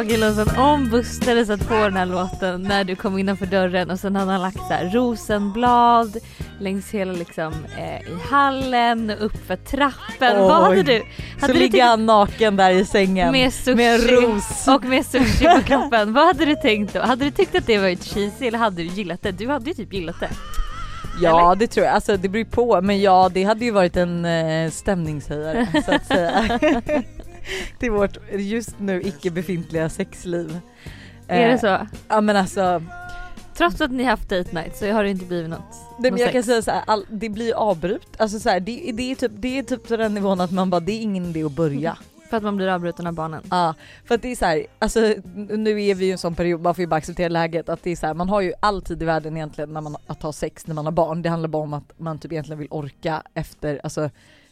Okej Låsen, om Buster satt på den här låten när du kom innanför dörren och sen hade han lagt så här rosenblad längs hela liksom eh, i hallen uppför trappen. Oj. Vad hade du? Så Hade du ligger han naken där i sängen med sushi med en ros. och med sushi på kroppen. Vad hade du tänkt då? Hade du tyckt att det var ett cheesy eller hade du gillat det? Du hade ju typ gillat det. Ja det tror jag, alltså det beror på men ja det hade ju varit en eh, stämningshöjare så att säga. Till vårt just nu icke befintliga sexliv. Är Eh, det så? Ja men alltså, Trots att ni haft date night så har det inte blivit något. det, något jag kan säga så här, all, det blir avbrut. Alltså så här, det, det, är typ, det är typ på den nivån att man bara det är ingen idé att börja. För att man blir avbruten av barnen. Ja, för att det är så här, alltså nu är vi ju i en sån period, man får ju bara acceptera läget att det är så här, man har ju all tid i världen egentligen när man att ha sex när man har barn. Det handlar bara om att man typ egentligen vill orka efter, alltså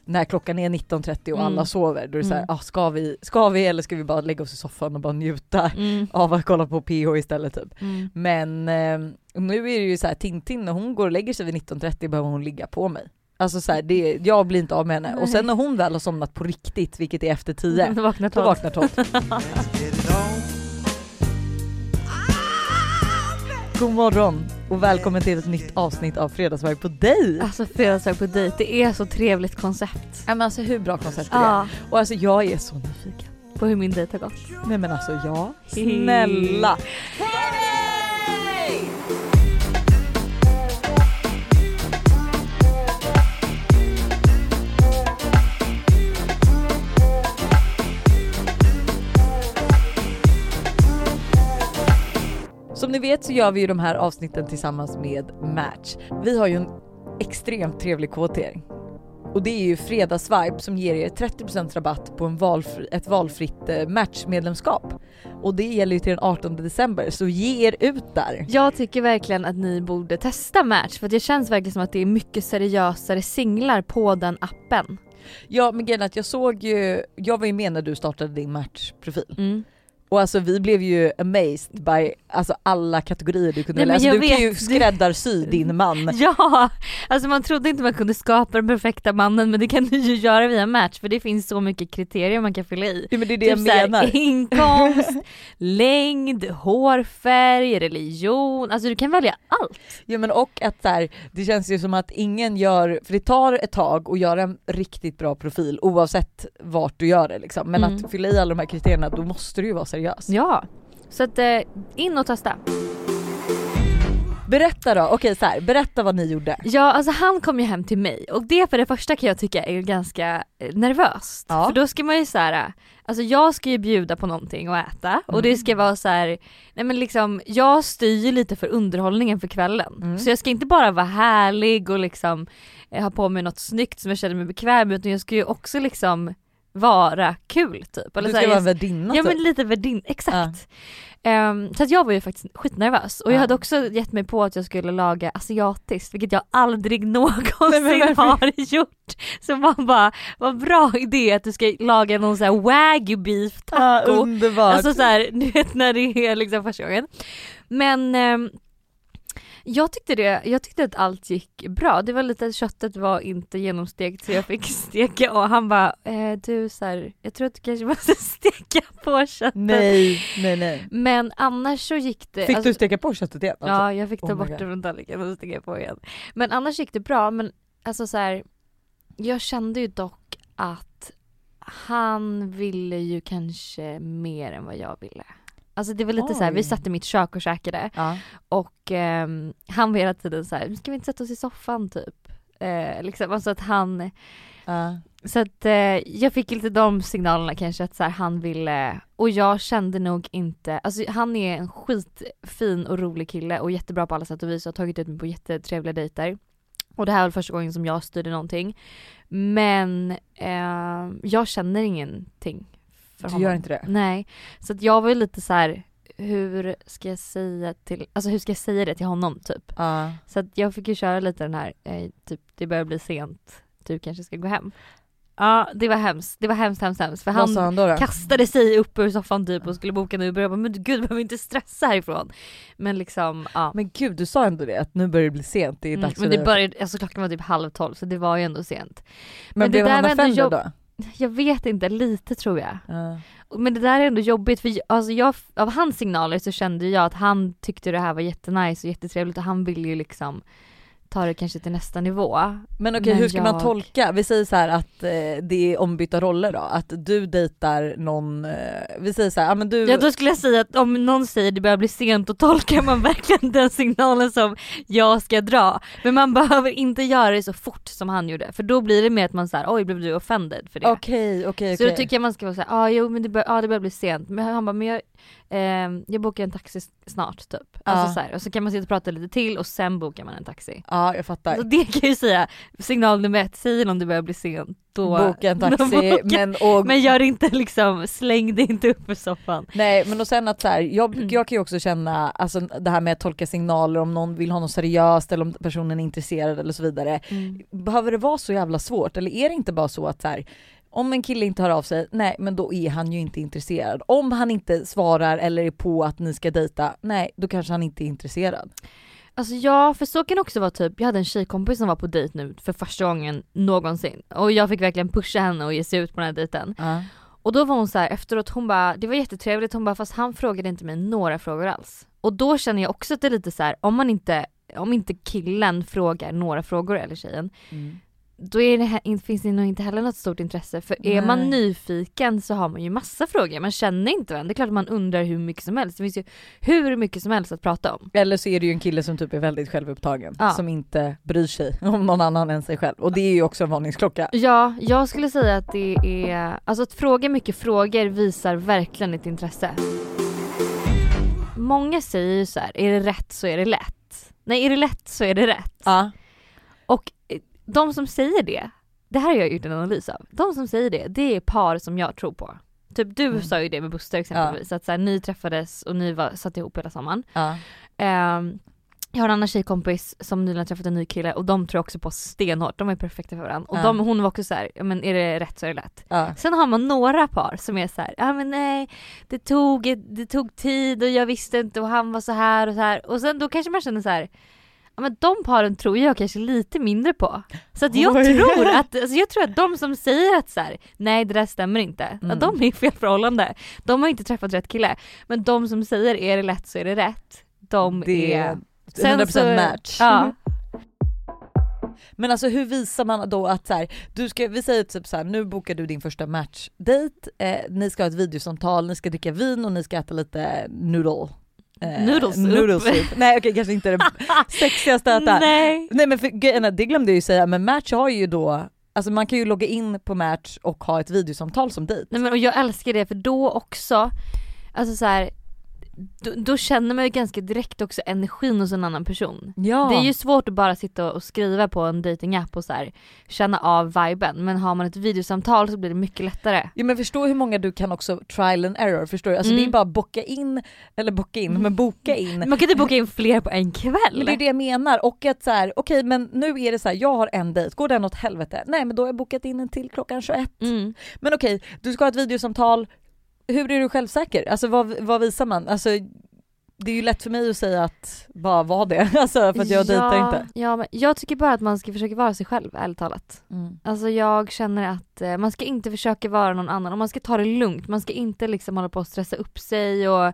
när klockan är 19.30 och Mm. alla sover, då är det så här, Mm. ah, ska, vi, ska vi eller ska vi bara lägga oss i soffan och bara njuta Mm. av att kolla på PH istället typ. Mm. Men eh, nu är det ju så här, Tintin när hon går och lägger sig vid 19.30 behöver hon ligga på mig. Alltså så här, det, jag blir inte av med henne och sen när hon väl har somnat på riktigt, vilket är efter 10, Då vaknar då tolv. vaknar 12. God morgon och välkommen till ett nytt avsnitt av Fredagsvarv på dig! Alltså fredagsdag på dejt, det är så trevligt koncept. Ja, men alltså hur bra koncept är det? Ja, Och alltså jag är så nyfiken. på hur min dejt har gått. Nej men alltså ja, snälla! Ni vet så gör vi ju de här avsnitten tillsammans med Match. Vi har ju en extremt trevlig kvotering. Och det är ju Fredagsvibe som ger er 30% rabatt på en valfri, ett valfritt eh, matchmedlemskap. Och det gäller ju till den 18 december så ge er ut där. Jag tycker verkligen att ni borde testa Match för det känns verkligen som att det är mycket seriösare singlar på den appen. Ja men grejen att jag såg ju, jag var ju med när du startade din matchprofil. Mm. Och alltså vi blev ju amazed by alltså alla kategorier du kunde Nej, läsa. Du kan ju vet. skräddarsy din man. Ja, alltså man trodde inte man kunde skapa den perfekta mannen men det kan du ju göra via Match för det finns så mycket kriterier man kan fylla i. Ja, men det är det Typ jag såhär, menar. inkomst, längd, hårfärg, religion, alltså du kan välja allt. Ja men och att så här, det känns ju som att ingen gör, för det tar ett tag att göra en riktigt bra profil oavsett vart du gör det liksom. Men Mm. att fylla i alla de här kriterierna då måste du ju vara seriös. Ja, så att eh, in och testa. Berätta då, okej så här, berätta vad ni gjorde. Ja alltså han kom ju hem till mig och det för det första kan jag tycka är ganska eh, nervöst. Ja. För då ska man ju så här, alltså jag ska ju bjuda på någonting att äta och det ska vara så här, nej men liksom jag styr ju lite för underhållningen för kvällen. Mm. Så jag ska inte bara vara härlig och liksom eh, ha på mig något snyggt som jag känner mig bekväm med utan jag ska ju också liksom vara kul typ. Eller Du så ska här, vara jag- värdinna Ja typ. men lite värdin, exakt. Ehm, så att jag var ju faktiskt skitnervös och jag Ja. hade också gett mig på att jag skulle laga asiatiskt vilket jag aldrig Nej, någonsin varför? har gjort. Så man bara, vad bra idé att du ska laga någon sån här wagyu beef Ja, taco. underbart. alltså såhär, du vet när det är liksom första gången. Men ehm, jag tyckte, det, jag tyckte att allt gick bra. Det var lite, köttet var inte genomstekt så jag fick steka och han bara, eh, du så här, jag tror att du kanske måste steka på köttet. nej, nej nej. Men annars så gick det... Fick alltså- du steka på köttet igen? Alltså? Ja jag fick ta Oh bort det från tallriken och steka på igen. Men annars gick det bra men alltså så här, jag kände ju dock att han ville ju kanske mer än vad jag ville. Alltså det var lite så här, vi satt i mitt kök och käkade Ja. och ehm, han var hela tiden så här, ska vi inte sätta oss i soffan typ? Eh, liksom, alltså att han, Ja. så att eh, jag fick lite de signalerna kanske att så han ville, och jag kände nog inte, alltså han är en skitfin och rolig kille och jättebra på alla sätt och vis och har tagit ut mig på jättetrevliga dejter. Och det här var första gången som jag styrde någonting. Men eh, jag känner ingenting för Du honom. gör inte det? Nej. Så att jag var ju lite så här. hur ska jag säga till, alltså hur ska jag säga det till honom typ? Ja. Så att jag fick ju köra lite den här, eh, typ det börjar bli sent, du kanske ska gå hem. Ja det var hemskt, det var hemskt hemskt hemskt för han han då? då? kastade sig upp ur soffan typ och skulle boka en Uber jag bara men gud behöver inte stressa härifrån. Men liksom ja. Men gud du sa ändå det att nu börjar det bli sent, det är Mm, dags men för det började, alltså klockan var typ halv tolv så det var ju ändå sent. Men, men det blev där han offended då? jag vet inte, lite tror jag. Ja. Men det där är ändå jobbigt för alltså jag, av hans signaler så kände jag att han tyckte det här var jättenice och jättetrevligt och han ville ju liksom ta det kanske till nästa nivå. Men okej Men hur ska man jag- tolka, vi säger så här att eh, det är ombytta roller då, att du dejtar någon, eh, vi säger så här, ja men du, Ja då skulle jag säga att om någon säger det börjar bli sent då tolkar man verkligen den signalen som jag ska dra. Men man behöver inte göra det så fort som han gjorde för då blir det mer att man säger oj blev du offended för det? okej okej Så då okej. tycker jag man ska vara såhär, ah, jo men det, bör, ah, det börjar bli sent. Men han bara, men jag, ehm, jag bokar en taxi snart typ. Alltså Ja. så här, och så kan man sitta och prata lite till och sen bokar man en taxi. Ja jag fattar. Så det kan jag ju säga, signal nummer ett, säger någon det börjar bli sent då Boka en taxi, boka- men, och, Men gör inte liksom, släng dig inte upp ur soffan. nej men och sen att så här, jag, Mm. jag kan ju också känna, alltså det här med att tolka signaler om någon vill ha något seriöst eller om personen är intresserad eller så vidare. Behöver det vara så jävla svårt eller är det inte bara så att så här, om en kille inte hör av sig, nej men då är han ju inte intresserad. Om han inte svarar eller är på att ni ska dejta, nej då kanske han inte är intresserad. Alltså ja, för så kan det också vara typ, jag hade en tjejkompis som var på dejt nu för första gången någonsin och jag fick verkligen pusha henne och ge sig ut på den här dejten. Och då var hon så här efteråt, hon bara, det var jättetrevligt, hon bara fast han frågade inte mig några frågor alls. Och då känner jag också att det är lite så här, om man inte, om inte killen frågar några frågor eller tjejen, Mm. Då är det, finns det nog inte heller något stort intresse. För är man Nej. nyfiken så har man ju massa frågor, man känner inte varandra. Det är klart att man undrar hur mycket som helst. Det finns ju hur mycket som helst att prata om. Eller så är det ju en kille som typ är väldigt självupptagen, Ja. som inte bryr sig om någon annan än sig själv. Och det är ju också en varningsklocka. Ja, jag skulle säga att det är, alltså att fråga mycket frågor visar verkligen ett intresse. Många säger ju så här, är det rätt så är det lätt. Nej, är det lätt så är det rätt. Ja. Och eh, de som säger det, det här har jag gjort en analys av. De som säger det, det är par som jag tror på. Typ du Mm. sa ju det med Buster exempelvis, att så här, ni träffades och ni var, satt ihop hela sommaren. Ja. Ehm, jag har en annan tjejkompis som nyligen har träffat en ny kille och de tror också på stenhårt, de är perfekta för varandra. Och Ja. de, hon var också så här, ja men är det rätt så är det lätt. Ja. Sen har man några par som är så här, ja men nej, det tog, det tog tid och jag visste inte och han var så här och så här. Och sen då kanske man känner så här, ja men de paren tror jag kanske lite mindre på. Så att jag Oj. tror att, alltså jag tror att de som säger att så här, nej det där stämmer inte, Mm. att de är i fel förhållande. De har inte träffat rätt kille. Men de som säger är det lätt så är det rätt, de Det är... är 100% match. Ja. Men alltså hur visar man då att så här, du ska, vi säger typ så här, nu bokar du din första matchdate, eh, ni ska ha ett videosamtal, ni ska dricka vin och ni ska äta lite noodle. Eh, noodlesoup. Nej okej kanske inte det sexigaste att äta. Nej. Nej men för, det glömde jag ju säga, men Match har ju då, alltså man kan ju logga in på Match och ha ett videosamtal som dejt. Nej men och jag älskar det för då också, alltså så här, då, då känner man ju ganska direkt också energin hos en annan person. Ja. Det är ju svårt att bara sitta och skriva på en datingapp och så här, känna av viben men har man ett videosamtal så blir det mycket lättare. Ja men förstå hur många du kan också trial and error, förstår du? Alltså Mm. det är bara bocka in, eller bocka in, men boka in. Man kan inte boka in fler på en kväll. Men det är det jag menar och att så här, okej men nu är det så här, jag har en dejt, går den åt helvete? Nej men då har jag bokat in en till klockan 21. Mm. Men okej, du ska ha ett videosamtal, hur är du självsäker? Alltså vad, vad visar man? Alltså det är ju lätt för mig att säga att bara var det, alltså för att jag dejtar inte. Ja men jag tycker bara att man ska försöka vara sig själv ärligt talat. Mm. Alltså jag känner att eh, man ska inte försöka vara någon annan och man ska ta det lugnt. Man ska inte liksom hålla på och stressa upp sig och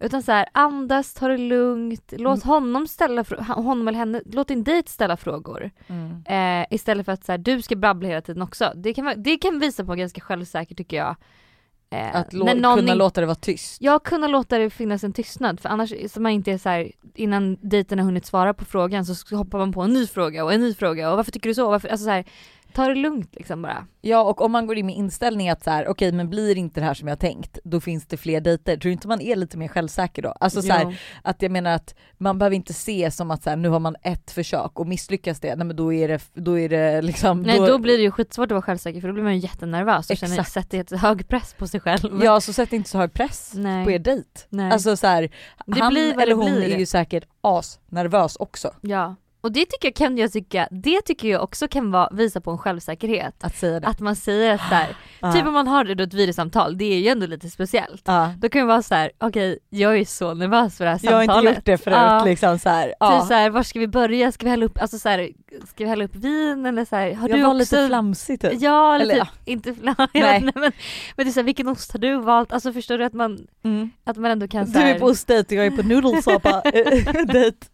utan så här, andas, ta det lugnt, låt Mm. honom ställa honom eller henne, låt din dejt ställa frågor. Mm. Eh, istället för att så här, du ska babbla hela tiden också. Det kan, det kan visa på ganska självsäkert tycker jag. Eh, Att lå- kunna in- låta det vara tyst. Ja, kunna låta det finnas en tystnad för annars så man inte är så här innan dejten har hunnit svara på frågan så hoppar man på en ny fråga och en ny fråga och varför tycker du så? Varför? Alltså så här, ta det lugnt liksom bara. Ja och om man går in med inställning att så här, okej men blir inte det här som jag tänkt, då finns det fler dejter. Tror du inte man är lite mer självsäker då? Alltså så här, att jag menar att man behöver inte se som att så här, nu har man ett försök och misslyckas det, nej men då är det, då är det liksom... Nej då blir det ju skitsvårt att vara självsäker för då blir man ju jättenervös och känner, sätter jätte hög press på sig själv. Ja så sätt inte så hög press Nej. på er dejt. Nej. Alltså så här, Det han eller hon är ju säkert asnervös också. Ja. Och det tycker jag kan jag tycka, det tycker jag också kan vara, visa på en självsäkerhet. Att säga det. Att man säger att där, Ja. typ om man har det då ett videosamtal, det är ju ändå lite speciellt. ja. Då kan det vara så här: okej jag är så nervös för det här Jag har samtalet. inte gjort det förut Ja. liksom så här. Ja. Typ såhär, var ska vi börja? Ska vi hälla upp, alltså så här, ska vi hälla upp vin eller så här, har jag du var också... lite flamsig typ. Ja eller, typ, inte flam, Nej. men, men det är så här, vilken ost har du valt? Alltså förstår du att man, Mm. att man ändå kan Du så här, är på ostdejt och jag är på nudelsoppa dejt.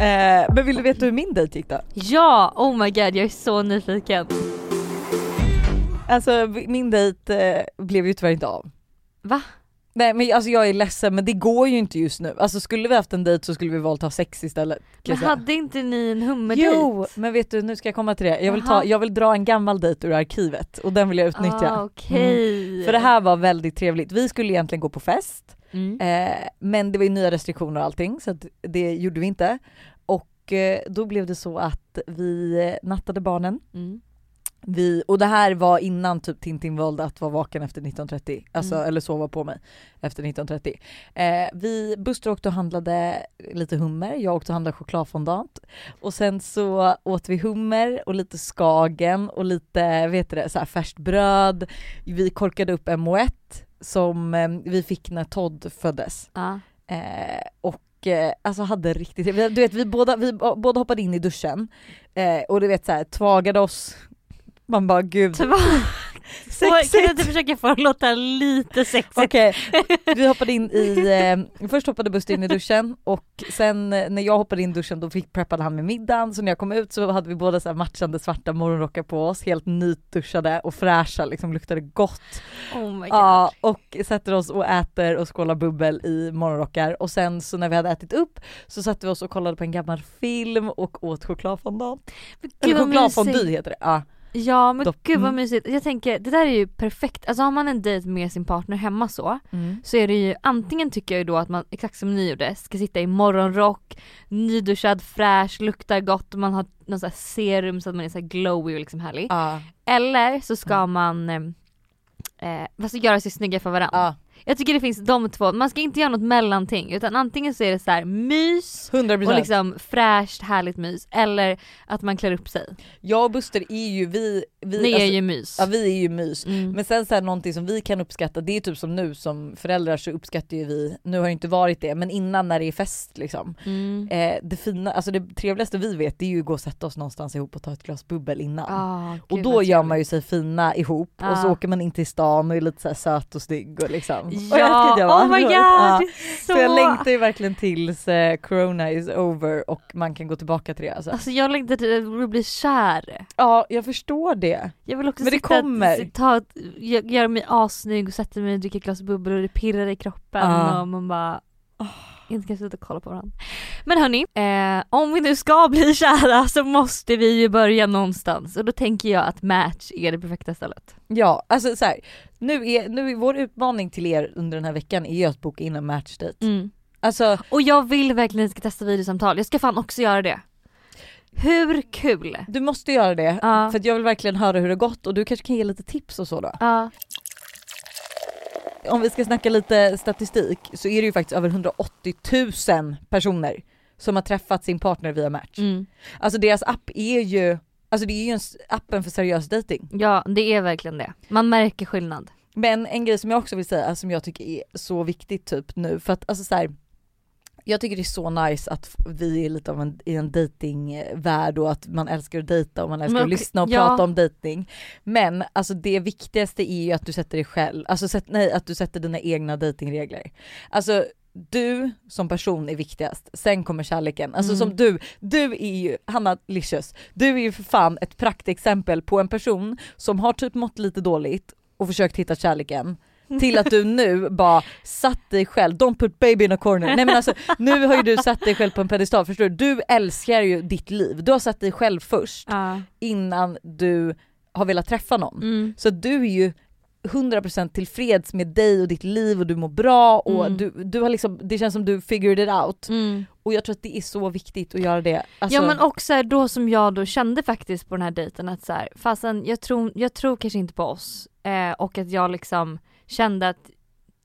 Eh, men vill du veta hur min dejt gick då? Ja, oh my god jag är så nyfiken. Alltså min dejt eh, blev ju tyvärr inte av. Va? Nej men alltså jag är ledsen men det går ju inte just nu. Alltså skulle vi haft en dejt så skulle vi valt att ha sex istället. Men säga. hade inte ni en hummerdejt? Jo men vet du nu ska jag komma till det. Jag vill, ta, jag vill dra en gammal dejt ur arkivet och den vill jag utnyttja. Ah, okej. För det här var väldigt trevligt. Vi skulle egentligen gå på fest Mm. eh, men det var ju nya restriktioner och allting så det gjorde vi inte. Och eh, då blev det så att vi eh, nattade barnen Mm. Vi, och det här var innan typ Tintin valde att vara vaken efter 19.30, alltså, Mm. eller sova på mig efter 19.30. Eh, vi Buster åkte och handlade lite hummer, jag åkte och handlade chokladfondant och sen så åt vi hummer och lite skagen och lite vet du det, så här färskt bröd. Vi korkade upp en moët som eh, vi fick när Todd föddes. Ja. Eh, och eh, alltså hade riktigt vi, Du vet vi båda, vi båda hoppade in i duschen eh, och du vet såhär tvagade oss. Man bara gud Så vad- Kan du sexigt! inte försöka få det låta lite sexigt? Okej, vi hoppade in i, eh, först hoppade Buster in i duschen och sen eh, när jag hoppade in i duschen då fick preppade han med middagen så när jag kom ut så hade vi båda så här matchande svarta morgonrockar på oss, helt nyduschade och fräscha liksom luktade gott. Oh my god. Ja, och sätter oss och äter och skålar bubbel i morgonrockar och sen så när vi hade ätit upp så satte vi oss och kollade på en gammal film och åt chokladfondant. Eller chokladfondy heter det. Ja. Ja men Dock- gud vad mm. mysigt. Jag tänker det där är ju perfekt, alltså har man en dejt med sin partner hemma så så är det ju antingen tycker jag ju då att man, exakt som ni gjorde, ska sitta i morgonrock, nyduschad, fräsch, luktar gott och man har någon sån serum så att man är så här glowy och liksom härlig. Ja. Eller så ska Ja. man eh, alltså göra sig snygga för varandra. Ja. Jag tycker det finns de två, man ska inte göra något mellanting utan antingen så är det så här mys 100%. och liksom fräscht härligt mys eller att man klär upp sig. Jag och Buster är ju vi, vi, Ni är alltså, ju mys. ja, vi är ju mys. Mm. Men sen så här, någonting som vi kan uppskatta, det är typ som nu som föräldrar så uppskattar ju vi, nu har det inte varit det, men innan när det är fest liksom. Mm. Eh, det fina, alltså det trevligaste vi vet det är ju att gå och sätta oss någonstans ihop och ta ett glas bubbel innan. Ah, och då gör man ju sig fina ihop och så Ah. åker man in till stan och är lite så söt och snygg och liksom. Och jag Ja, det, va? oh my god! Ja. Så... Så jag längtar ju verkligen tills eh, corona is over och man kan gå tillbaka till det alltså. Alltså jag längtar till att bli kär. Ja jag förstår det. Jag vill också Men det sitta, kommer. s- ta, göra mig assnygg och sätta mig och dricka ett glas bubbel och det pirrar i kroppen Ja. och man bara inte kan sluta kolla på varandra. Men hörni, eh, om vi nu ska bli kära så måste vi ju börja någonstans och då tänker jag att Match är det perfekta stället. Ja alltså så här, nu är, nu är vår utmaning till er under den här veckan är ju att boka in en matchdate. Mm. Alltså Och jag vill verkligen att ni ska testa videosamtal, jag ska fan också göra det. Hur kul? du måste göra det Ja. för jag vill verkligen höra hur det gått och du kanske kan ge lite tips och så då. Ja. Om vi ska snacka lite statistik så är det ju faktiskt över 180 000 personer som har träffat sin partner via Match. Mm. Alltså deras app är ju, alltså det är ju en appen för seriös dating. ja, det är verkligen det. Man märker skillnad. Men en grej som jag också vill säga som jag tycker är så viktigt typ nu för att alltså så här, jag tycker det är så nice att vi är lite av en, i en datingvärld och att man älskar att dejta och man älskar Men att lyssna och ja. prata om dating. Men alltså det viktigaste är ju att du sätter dig själv, alltså sätt, nej att du sätter dina egna datingregler. Alltså du som person är viktigast, sen kommer kärleken. Alltså Mm. som du, du är ju, Hanna Licious, du är ju för fan ett praktexempel på en person som har typ mått lite dåligt och försökt hitta kärleken till att du nu bara satt dig själv, don't put baby in a corner. Nej men alltså nu har ju du satt dig själv på en pedestal, förstår du? Du älskar ju ditt liv, du har satt dig själv först Ja. innan du har velat träffa någon. Mm. Så du är ju 100% tillfreds med dig och ditt liv och du mår bra och Mm. du, du har liksom, det känns som du figured it out. Mm. Och jag tror att det är så viktigt att göra det. Alltså, ja men också då som jag då kände faktiskt på den här dejten att så här, fastän jag tror, jag tror kanske inte på oss eh, och att jag liksom kände att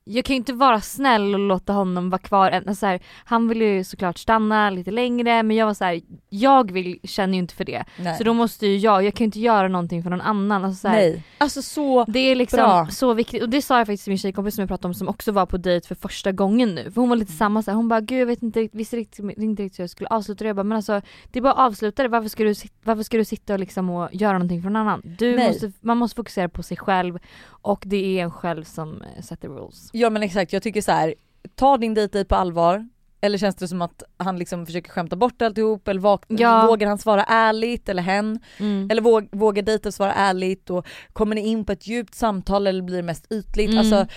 jag kan ju inte vara snäll och låta honom vara kvar. Alltså så här, han vill ju såklart stanna lite längre men jag var så här, jag vill, känner ju inte för det. Nej. Så då måste ju jag, jag kan ju inte göra någonting för någon annan. Alltså så här, Nej. Alltså så, Det är liksom Bra. så viktigt och det sa jag faktiskt till min tjejkompis som jag pratade om som också var på dejt för första gången nu. För hon var lite samma så här, hon bara gud jag vet inte, riktigt- visste riktigt, inte riktigt hur jag skulle avsluta det. Jag bara men alltså det är bara att avsluta det, varför ska du, varför ska du sitta och liksom och göra någonting för någon annan? Du Nej. måste, man måste fokusera på sig själv och det är en själv som eh, sätter rules. Ja men exakt jag tycker så här. ta din dejt på allvar eller känns det som att han liksom försöker skämta bort alltihop eller vak- Ja. vågar han svara ärligt eller hen? Mm. Eller våg, vågar dejten svara ärligt och kommer ni in på ett djupt samtal eller blir det mest ytligt? Mm. Alltså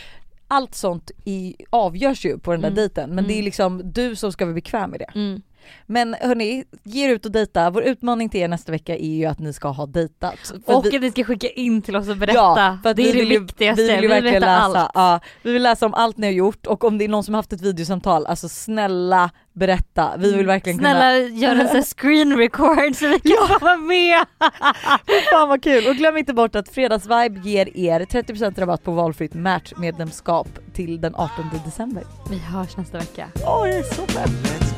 allt sånt i, avgörs ju på den där Mm. dejten men det är Mm. liksom du som ska vara bekväm med det. Mm. Men hörni, ge er ut och dejta. Vår utmaning till er nästa vecka är ju att ni ska ha dejtat. För Och vi- att ni ska skicka in till oss och berätta. Ja, för att det är det vill viktigaste, vi vill vi vill verkligen veta läsa, allt. ja, vi vill läsa om allt ni har gjort och om det är någon som har haft ett videosamtal, alltså snälla berätta. Vi vill verkligen kunna... Snälla gör en sån screen record så vi kan få vara med. Fan vad kul! Och glöm inte bort att Fredagsvibe ger er 30% rabatt på valfritt matchmedlemskap till den 18 december. Vi hörs nästa vecka. Åh, jag är så pepp!